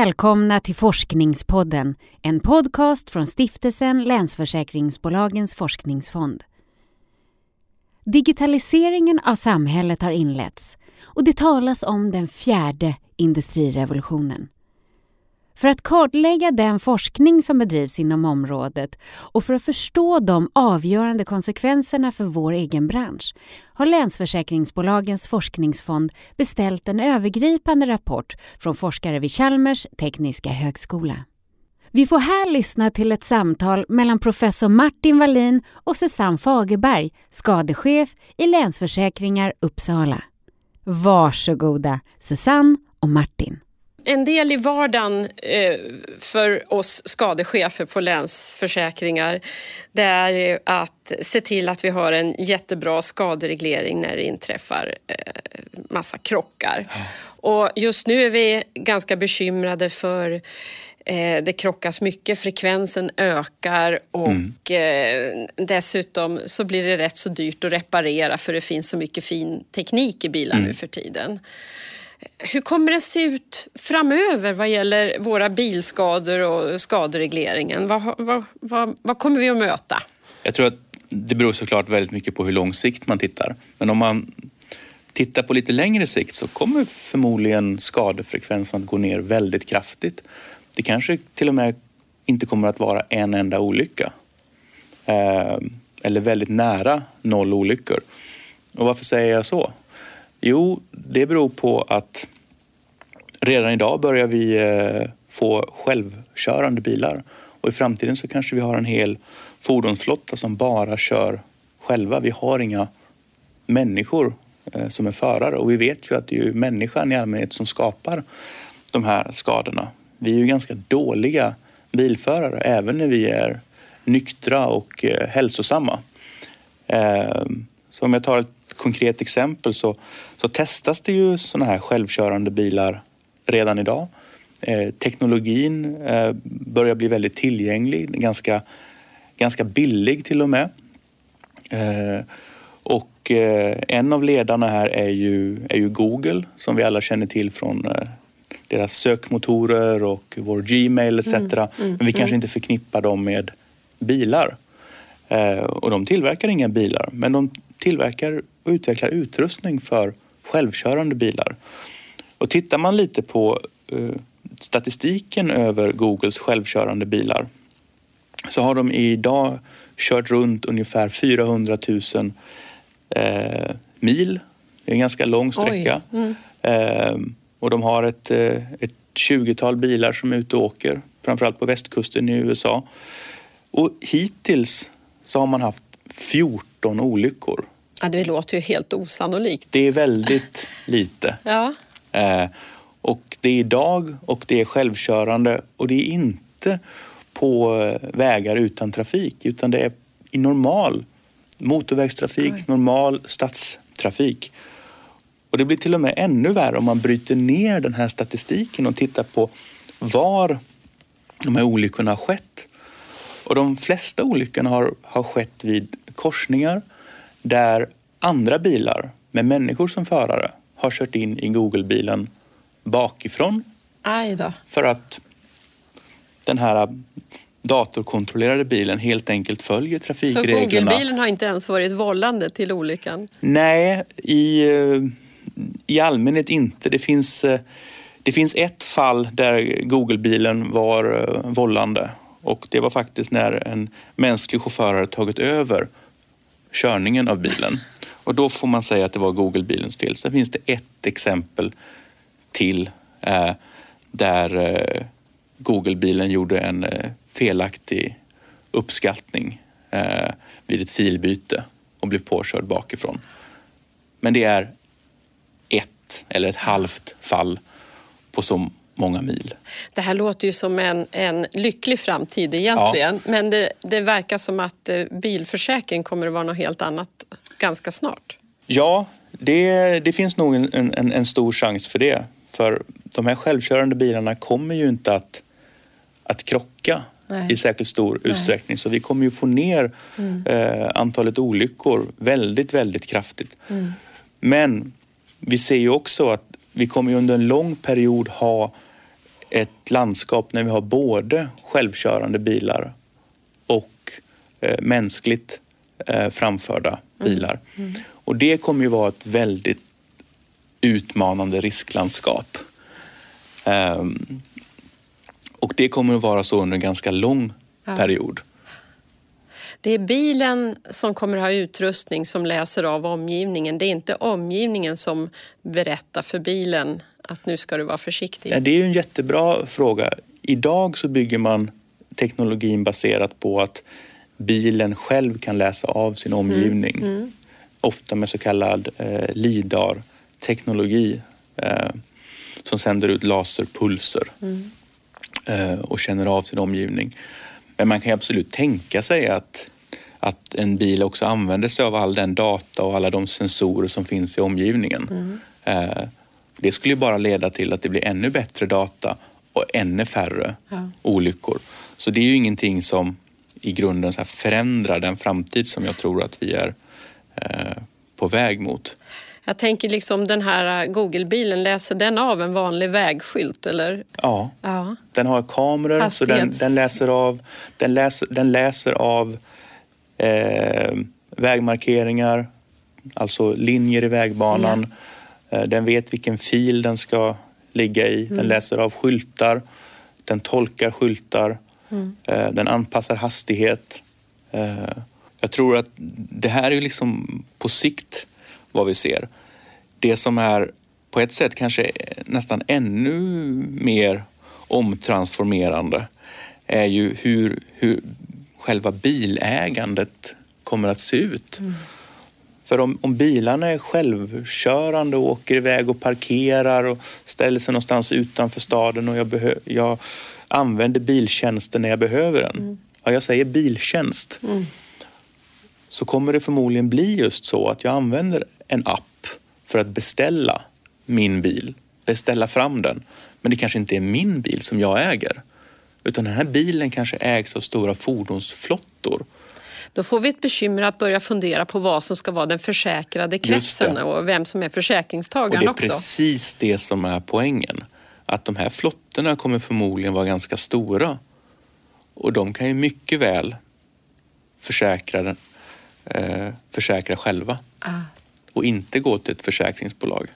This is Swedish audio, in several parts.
välkomna till Forskningspodden, en podcast från stiftelsen Länsförsäkringsbolagens forskningsfond. Digitaliseringen av samhället har inletts och det talas om den fjärde industrirevolutionen. För att kartlägga den forskning som bedrivs inom området och för att förstå de avgörande konsekvenserna för vår egen bransch har Länsförsäkringsbolagens forskningsfond beställt en övergripande rapport från forskare vid Chalmers tekniska högskola. Vi får här lyssna till ett samtal mellan professor Martin Wallin och Susanne Fagerberg, skadechef i Länsförsäkringar Uppsala. Varsågoda Susanne och Martin. En del i vardagen eh, för oss skadechefer på Länsförsäkringar det är att se till att vi har en jättebra skadereglering när det inträffar eh, massa krockar. Och just nu är vi ganska bekymrade för Eh, det krockas mycket, frekvensen ökar och mm. dessutom så blir det rätt så dyrt att reparera för det finns så mycket fin teknik i bilar mm. nu för tiden. Hur kommer det se ut framöver vad gäller våra bilskador och skaderegleringen? Vad, vad, vad, vad kommer vi att möta? Jag tror att det beror såklart väldigt mycket på hur lång sikt man tittar. Men om man tittar på lite längre sikt så kommer förmodligen skadefrekvensen att gå ner väldigt kraftigt. Det kanske till och med inte kommer att vara en enda olycka. Eh, eller väldigt nära noll olyckor. Och varför säger jag så? Jo, det beror på att redan idag börjar vi eh, få självkörande bilar och i framtiden så kanske vi har en hel fordonsflotta som bara kör själva. Vi har inga människor eh, som är förare och vi vet ju att det är människan i allmänhet som skapar de här skadorna. Vi är ju ganska dåliga bilförare även när vi är nyktra och eh, hälsosamma. Så om jag tar ett konkret exempel så, så testas det ju sådana här självkörande bilar redan idag. Eh, teknologin eh, börjar bli väldigt tillgänglig, ganska, ganska billig till och med. Eh, och en av ledarna här är ju, är ju Google som vi alla känner till från deras sökmotorer och vår Gmail etc. Mm, mm, Men vi kanske mm. inte förknippar dem med bilar. Och de tillverkar inga bilar, men de tillverkar och utvecklar utrustning för självkörande bilar. Och tittar man lite på eh, statistiken över Googles självkörande bilar så har de idag kört runt ungefär 400 000 eh, mil. Det är en ganska lång sträcka. Mm. Eh, och de har ett, eh, ett 20-tal bilar som är ute och åker, framförallt på västkusten i USA. Och hittills så har man haft 14 olyckor. Ja, det låter ju helt osannolikt. Det är väldigt lite. ja. Eh, och det är idag och det är självkörande och det är inte på eh, vägar utan trafik utan det är i normal motorvägstrafik, Oj. normal stadstrafik. Och det blir till och med ännu värre om man bryter ner den här statistiken och tittar på var de här olyckorna har skett. Och de flesta olyckorna har, har skett vid korsningar där andra bilar med människor som förare har kört in i Google-bilen bakifrån. För att den här datorkontrollerade bilen helt enkelt följer trafikreglerna. Så Google-bilen har inte ens varit vållande till olyckan? Nej, i, i allmänhet inte. Det finns, det finns ett fall där Google-bilen var eh, vållande och det var faktiskt när en mänsklig chaufför hade tagit över körningen av bilen. Och då får man säga att det var Google-bilens fel. Sen finns det ett exempel till eh, där eh, Google-bilen gjorde en eh, felaktig uppskattning eh, vid ett filbyte och blev påkörd bakifrån. Men det är ett eller ett halvt fall på så många mil. Det här låter ju som en, en lycklig framtid egentligen. Ja. Men det, det verkar som att eh, bilförsäkring kommer att vara något helt annat ganska snart. Ja, det, det finns nog en, en, en, stor chans för det. För de här självkörande bilarna kommer ju inte att, att krocka Nej. i särskilt stor Nej. utsträckning. Så vi kommer ju få ner mm. eh, antalet olyckor väldigt, väldigt kraftigt. Mm. Men vi ser ju också att vi kommer under en lång period ha ett landskap när vi har både självkörande bilar och eh, mänskligt eh, framförda bilar. Mm. Mm. Och det kommer ju vara ett väldigt utmanande risklandskap. Um, och det kommer att vara så under en ganska lång ja. period. Det är bilen som kommer ha utrustning som läser av omgivningen. Det är inte omgivningen som berättar för bilen att nu ska du vara försiktig. Ja, det är en jättebra fråga. Idag så bygger man teknologin baserat på att bilen själv kan läsa av sin omgivning. Mm. Mm. Ofta med så kallad eh, LIDAR-teknologi eh, som sänder ut laserpulser mm. eh, och känner av sin omgivning. Men man kan absolut tänka sig att, att en bil också använder sig av all den data och alla de sensorer som finns i omgivningen. Mm. Eh, det skulle ju bara leda till att det blir ännu bättre data och ännu färre ja. olyckor. Så det är ju ingenting som i grunden så förändrar den framtid som jag tror att vi är eh, på väg mot. Jag tänker liksom den här Google-bilen, läser den av en vanlig vägskylt eller? Ja, ja. den har kameror Hastighets... så den, den, läser av, den läser, den läser av eh, vägmarkeringar, alltså linjer i vägbanan. Ja. Eh, den vet vilken fil den ska ligga i. Den mm. läser av skyltar, den tolkar skyltar, mm. eh, den anpassar hastighet. Eh, jag tror att det här är liksom på sikt vad vi ser. Det som är på ett sätt kanske nästan ännu mer omtransformerande är ju hur, hur själva bilägandet kommer att se ut. Mm. För om, om, bilarna är självkörande och åker iväg och parkerar och ställer sig någonstans utanför staden och jag, behö, jag använder biltjänsten när jag behöver den. Mm. Ja, jag säger biltjänst. Mm. Så kommer det förmodligen bli just så att jag använder en app för att beställa min bil, beställa fram den. Men det kanske inte är min bil som jag äger. Utan den här bilen kanske ägs av stora fordonsflottor. Då får vi ett bekymmer att börja fundera på vad som ska vara den försäkrade kretsen och vem som är försäkringstagaren också. Det är också. precis det som är poängen. Att de här flottorna kommer förmodligen vara ganska stora. Och de kan ju mycket väl försäkra, eh, försäkra själva. Ah och inte gå till ett försäkringsbolag.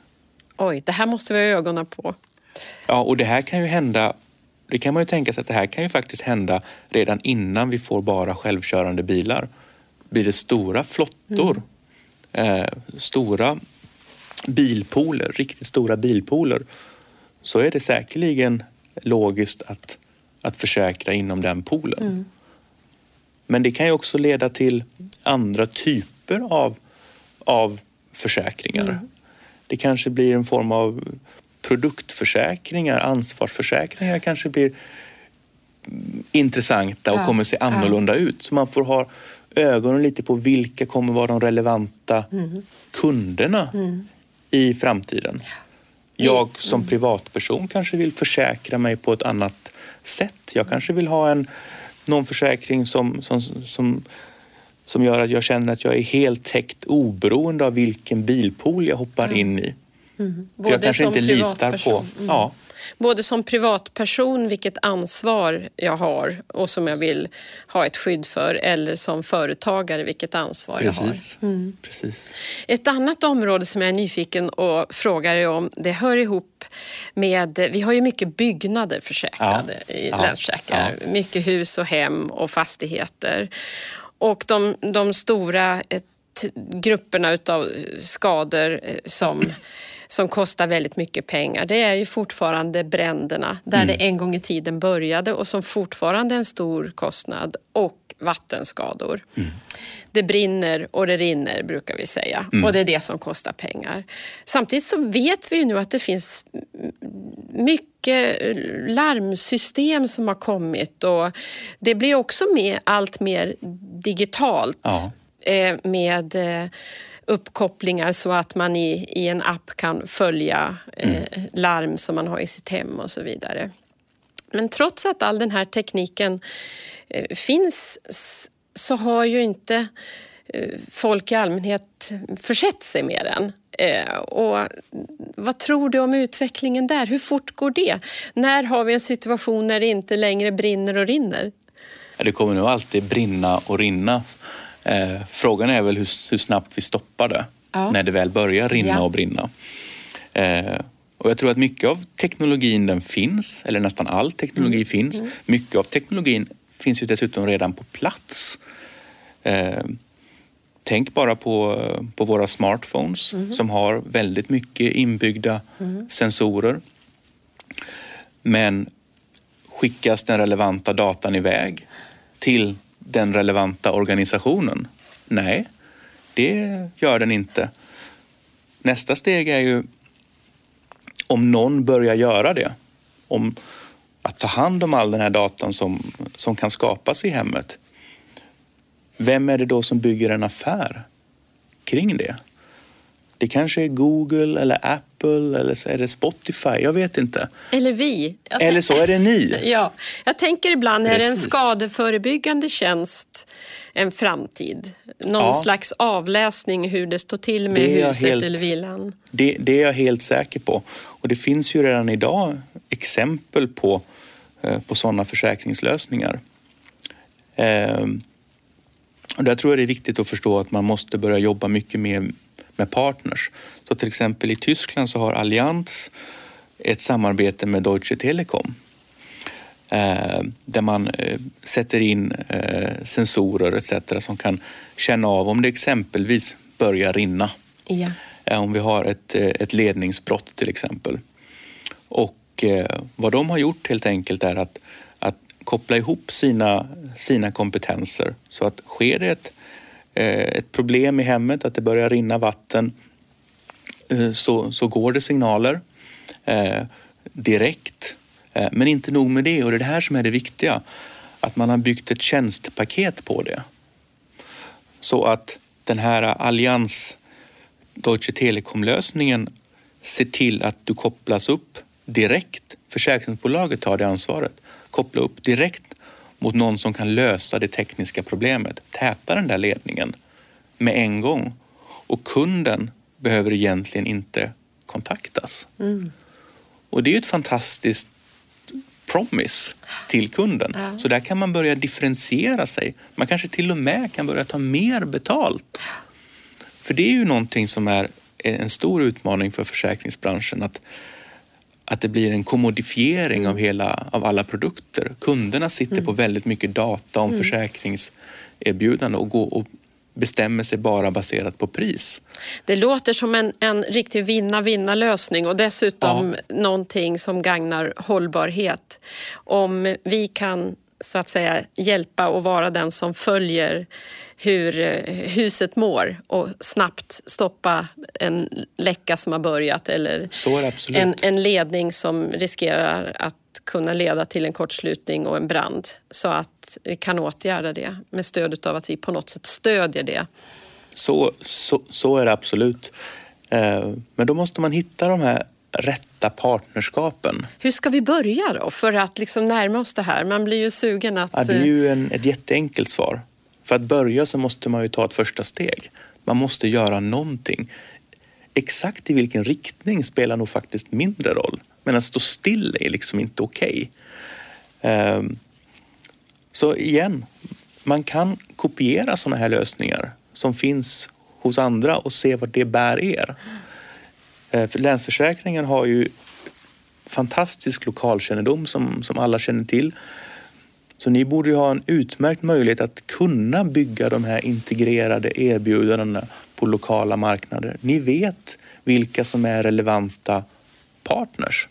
Oj, det här måste vi ha ögonen på. Ja, och det här kan ju hända det kan man ju tänka sig att det här kan ju faktiskt hända redan innan vi får bara självkörande bilar. Blir det stora flottor, mm. eh, stora bilpooler, riktigt stora bilpooler, så är det säkerligen logiskt att, att försäkra inom den poolen. Mm. Men det kan ju också leda till andra typer av, av försäkringar. Mm. Det kanske blir en form av produktförsäkringar, ansvarsförsäkringar kanske blir intressanta och ja. kommer se annorlunda ja. ut. Så man får ha ögonen lite på vilka kommer vara de relevanta mm. kunderna mm. i framtiden. Jag som mm. privatperson kanske vill försäkra mig på ett annat sätt. Jag kanske vill ha en, någon försäkring som, som, som som gör att jag känner att jag är helt täckt oberoende av vilken bilpool jag hoppar mm. in i. Mm. För jag kanske inte litar på... Mm. Ja. Både som privatperson, vilket ansvar jag har och som jag vill ha ett skydd för, eller som företagare, vilket ansvar Precis. jag har. Mm. Precis. Ett annat område som jag är nyfiken och frågar dig om, det hör ihop med... Vi har ju mycket byggnader försäkrade ja. i ja. Länsförsäkringar. Ja. Mycket hus och hem och fastigheter. Och de, de stora eh, grupperna av skador eh, som, som kostar väldigt mycket pengar, det är ju fortfarande bränderna där mm. det en gång i tiden började och som fortfarande är en stor kostnad och vattenskador. Mm. Det brinner och det rinner brukar vi säga mm. och det är det som kostar pengar. Samtidigt så vet vi nu att det finns mycket larmsystem som har kommit och det blir också med allt mer digitalt ja. Eh, med eh, uppkopplingar så att man i, i en app kan följa eh, mm. larm som man har i sitt hem och så vidare. Men trots att all den här tekniken finns så har ju inte folk i allmänhet försett sig med den. Och vad tror du om utvecklingen där? Hur fort går det? När har vi en situation när det inte längre brinner och rinner? Det kommer nog alltid brinna och rinna. Frågan är väl hur, hur snabbt vi stoppar det ja. när det väl börjar rinna ja. och brinna. Och jag tror att mycket av teknologin den finns, eller nästan all teknologi mm. finns. Mm. Mycket av teknologin finns ju dessutom redan på plats. Eh, tänk bara på, på våra smartphones mm. som har väldigt mycket inbyggda mm. sensorer. Men skickas den relevanta datan iväg till den relevanta organisationen? Nej, det gör den inte. Nästa steg är ju om någon börjar göra det, om att ta hand om all den här datan som, som kan skapas i hemmet. Vem är det då som bygger en affär kring det? Det kanske är Google eller Apple eller så är det Spotify. Jag vet inte. Eller vi. Eller så är det ni. ja, jag tänker ibland, Precis. är en skadeförebyggande tjänst en framtid? Någon ja. slags avläsning hur det står till med huset helt, eller villan? Det, det, är jag helt säker på. Och det finns ju redan idag exempel på, eh, på sådana försäkringslösningar. Ehm, och där tror jag det är viktigt att förstå att man måste börja jobba mycket mer med partners. Så till exempel i Tyskland så har Allianz ett samarbete med Deutsche Telekom eh, där man eh, sätter in sensorer etc. som kan känna av om det exempelvis börjar rinna. Ja. Eh, om vi har ett, eh, ett ledningsbrott till exempel. Och eh, vad de har gjort helt enkelt är att, att koppla ihop sina, sina kompetenser så att sker det ett, Eh, ett problem i hemmet, att det börjar rinna vatten, eh, så, så går det signaler eh, direkt. Men inte nog med det och det är det här som är det viktiga. Att man har byggt ett tjänstepaket på det. Så att den här allians Deutsche Telekom-lösningen ser till att du kopplas upp direkt. Försäkringsbolaget tar det ansvaret. Koppla upp direkt mot någon som kan lösa det tekniska problemet. Täta den där ledningen med en gång. Och kunden behöver egentligen inte kontaktas. Mm. Och det är ett fantastiskt promise till kunden. Ja. Så där kan man börja differentiera sig. Man kanske till och med kan börja ta mer betalt för det är ju någonting som är en stor utmaning för försäkringsbranschen att, att det blir en kommodifiering av, hela, av alla produkter. Kunderna sitter mm. på väldigt mycket data om mm. försäkringserbjudande och, går och bestämmer sig bara baserat på pris. Det låter som en, en riktig vinna-vinna lösning och dessutom ja. någonting som gagnar hållbarhet. Om vi kan så att säga hjälpa och vara den som följer hur eh, huset mår och snabbt stoppa en läcka som har börjat eller en, en ledning som riskerar att kunna leda till en kortslutning och en brand så att vi kan åtgärda det med stöd av att vi på något sätt stödjer det. Så, så, så är det absolut. Eh, men då måste man hitta de här rätta partnerskapen. Hur ska vi börja då för att liksom närma oss det här? Man blir ju sugen att... Ja, det är ju en, ett jätteenkelt svar. För att börja så måste man ju ta ett första steg. Man måste göra någonting. Exakt i vilken riktning spelar nog faktiskt mindre roll. Men att stå still är liksom inte okej. Okay. Så igen, man kan kopiera sådana här lösningar som finns hos andra och se vad det bär er. Ehm, för Länsförsäkringen har ju fantastisk lokalkännedom som, som alla känner till. Så ni borde ju ha en utmärkt möjlighet att kunna bygga de här integrerade erbjudandena på lokala marknader. Ni vet vilka som är relevanta partners.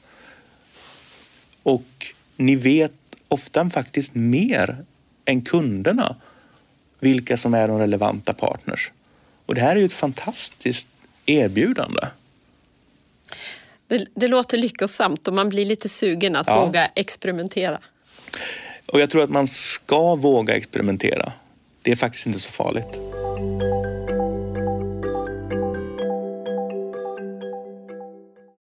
Och ni vet ofta faktiskt mer än kunderna vilka som är de relevanta partners. Och det här är ju ett fantastiskt erbjudande. Det, det låter lyckosamt och man blir lite sugen att ja. våga experimentera. Och jag tror att man ska våga experimentera. Det är faktiskt inte så farligt.